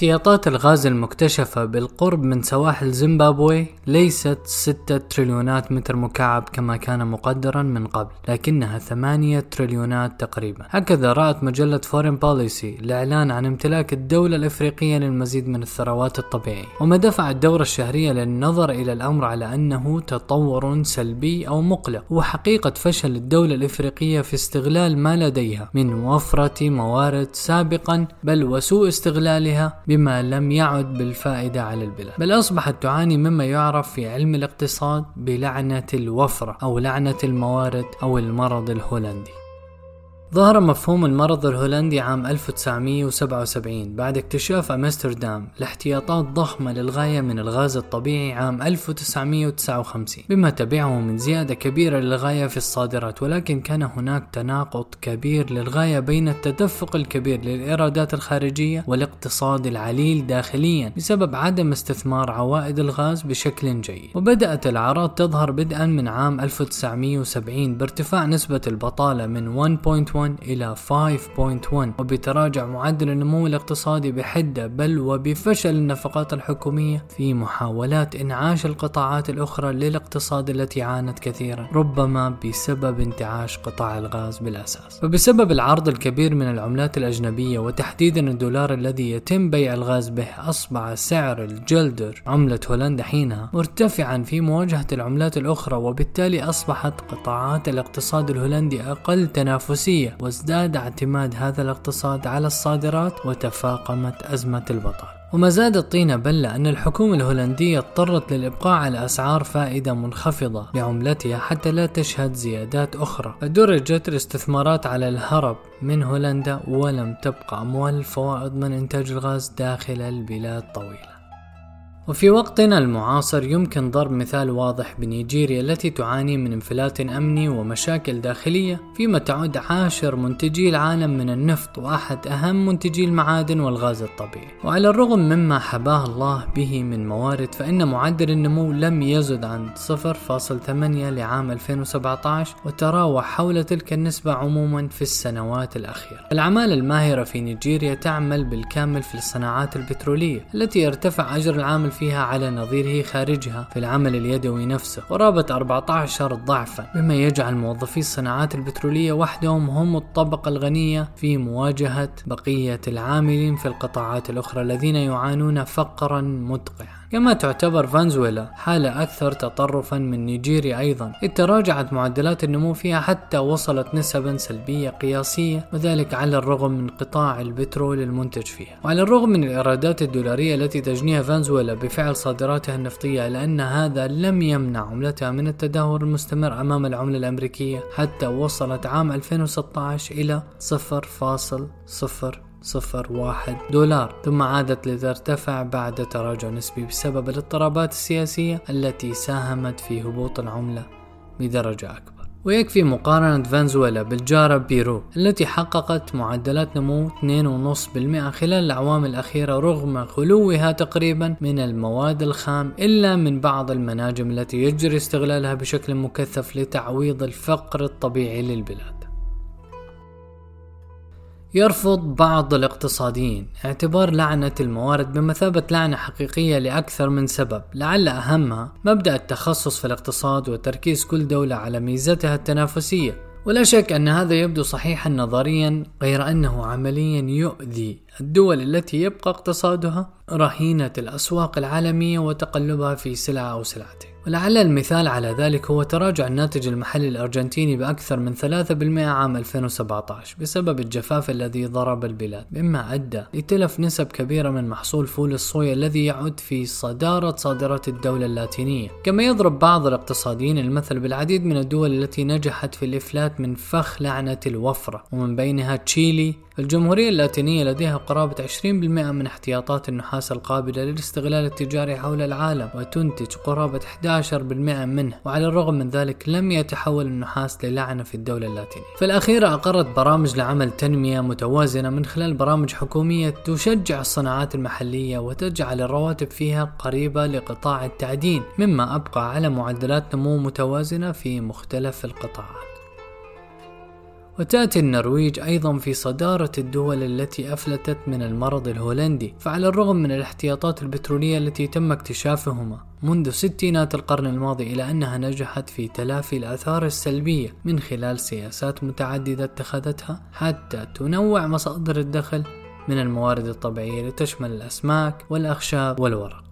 احتياطات الغاز المكتشفة بالقرب من سواحل زيمبابوي ليست 6 تريليونات متر مكعب كما كان مقدرا من قبل لكنها 8 تريليونات تقريبا. هكذا رأت مجلة فورين بوليسي الإعلان عن امتلاك الدولة الإفريقية للمزيد من الثروات الطبيعية. وما دفع الدورية الشهيرة للنظر إلى الأمر على أنه تطور سلبي أو مقلق هو حقيقة فشل الدولة الإفريقية في استغلال ما لديها من وفرة موارد سابقا بل وسوء استغلالها بما لم يعد بالفائدة على البلاد بل أصبحت تعاني مما يعرف في علم الاقتصاد بلعنة الوفرة أو لعنة الموارد أو المرض الهولندي. ظهر مفهوم المرض الهولندي عام 1977 بعد اكتشاف أمستردام لاحتياطات ضخمة للغاية من الغاز الطبيعي عام 1959 بما تبعه من زيادة كبيرة للغاية في الصادرات ولكن كان هناك تناقض كبير للغاية بين التدفق الكبير للإيرادات الخارجية والاقتصاد العليل داخليا بسبب عدم استثمار عوائد الغاز بشكل جيد. وبدأت الأعراض تظهر بدءا من عام 1970 بارتفاع نسبة البطالة من 1.1 إلى 5.1 وبتراجع معدل النمو الاقتصادي بحدة بل وبفشل النفقات الحكومية في محاولات إنعاش القطاعات الأخرى للاقتصاد التي عانت كثيرا ربما بسبب انتعاش قطاع الغاز بالأساس. وبسبب العرض الكبير من العملات الأجنبية وتحديدا الدولار الذي يتم بيع الغاز به أصبح سعر الجلدر عملة هولندا حينها مرتفعا في مواجهة العملات الأخرى وبالتالي أصبحت قطاعات الاقتصاد الهولندي أقل تنافسية. وازداد اعتماد هذا الاقتصاد على الصادرات وتفاقمت أزمة البطالة وما زاد الطين بلة أن الحكومة الهولندية اضطرت للإبقاء على أسعار فائدة منخفضة لعملتها حتى لا تشهد زيادات أخرى. فدرجت الاستثمارات على الهرب من هولندا ولم تبقى أموال الفوائد من إنتاج الغاز داخل البلاد طويلة. وفي وقتنا المعاصر يمكن ضرب مثال واضح بنيجيريا التي تعاني من انفلات أمني ومشاكل داخلية فيما تعد عاشر منتجي العالم من النفط وأحد أهم منتجي المعادن والغاز الطبيعي. وعلى الرغم مما حباه الله به من موارد فإن معدل النمو لم يزد عن 0.8 لعام 2017 وتراوح حول تلك النسبة عموما في السنوات الأخيرة. العماله الماهرة في نيجيريا تعمل بالكامل في الصناعات البترولية التي ارتفع أجر العامل فيها على نظيره خارجها في العمل اليدوي نفسه قرابة 14 ضعفا مما يجعل موظفي الصناعات البترولية وحدهم هم الطبقة الغنية في مواجهة بقية العاملين في القطاعات الأخرى الذين يعانون فقرا مدقعا كما تعتبر فنزويلا حالة أكثر تطرفا من نيجيريا أيضا إذ تراجعت معدلات النمو فيها حتى وصلت نسبا سلبية قياسية وذلك على الرغم من قطاع البترول المنتج فيها. وعلى الرغم من الإيرادات الدولارية التي تجنيها فنزويلا بفعل صادراتها النفطية إلا أن هذا لم يمنع عملتها من التدهور المستمر أمام العملة الأمريكية حتى وصلت عام 2016 إلى 0.0 صفر واحد دولار. ثم عادت لترتفع بعد تراجع نسبي بسبب الاضطرابات السياسية التي ساهمت في هبوط العملة بدرجة أكبر. ويكفي مقارنة فنزويلا بالجارة بيرو التي حققت معدلات نمو 2.5% خلال الأعوام الأخيرة رغم خلوها تقريبا من المواد الخام إلا من بعض المناجم التي يجري استغلالها بشكل مكثف لتعويض الفقر الطبيعي للبلاد. يرفض بعض الاقتصاديين اعتبار لعنة الموارد بمثابة لعنة حقيقية لأكثر من سبب لعل أهمها مبدأ التخصص في الاقتصاد وتركيز كل دولة على ميزتها التنافسية. ولا شك أن هذا يبدو صحيحا نظريا غير أنه عمليا يؤذي الدول التي يبقى اقتصادها رهينة الأسواق العالمية وتقلبها في سلعة أو سلعتين. ولعل المثال على ذلك هو تراجع الناتج المحلي الأرجنتيني بأكثر من 3% عام 2017 بسبب الجفاف الذي ضرب البلاد مما أدى لتلف نسب كبيرة من محصول فول الصويا الذي يعد في صدارة صادرات الدولة اللاتينية. كما يضرب بعض الاقتصاديين المثل بالعديد من الدول التي نجحت في الإفلات من فخ لعنة الوفرة ومن بينها تشيلي الجمهورية اللاتينية لديها قرابة 20% من احتياطات النحاس القابلة للاستغلال التجاري حول العالم وتنتج قرابة 11% منه وعلى الرغم من ذلك لم يتحول النحاس للعنة في الدولة اللاتينية. في الأخير أقرت برامج لعمل تنمية متوازنة من خلال برامج حكومية تشجع الصناعات المحلية وتجعل الرواتب فيها قريبة لقطاع التعدين مما أبقى على معدلات نمو متوازنة في مختلف القطاعات. وتأتي النرويج أيضا في صدارة الدول التي أفلتت من المرض الهولندي فعلى الرغم من الاحتياطات البترولية التي تم اكتشافهما منذ ستينات القرن الماضي إلى أنها نجحت في تلافي الآثار السلبية من خلال سياسات متعددة اتخذتها حتى تنوع مصادر الدخل من الموارد الطبيعية لتشمل الأسماك والأخشاب والورق.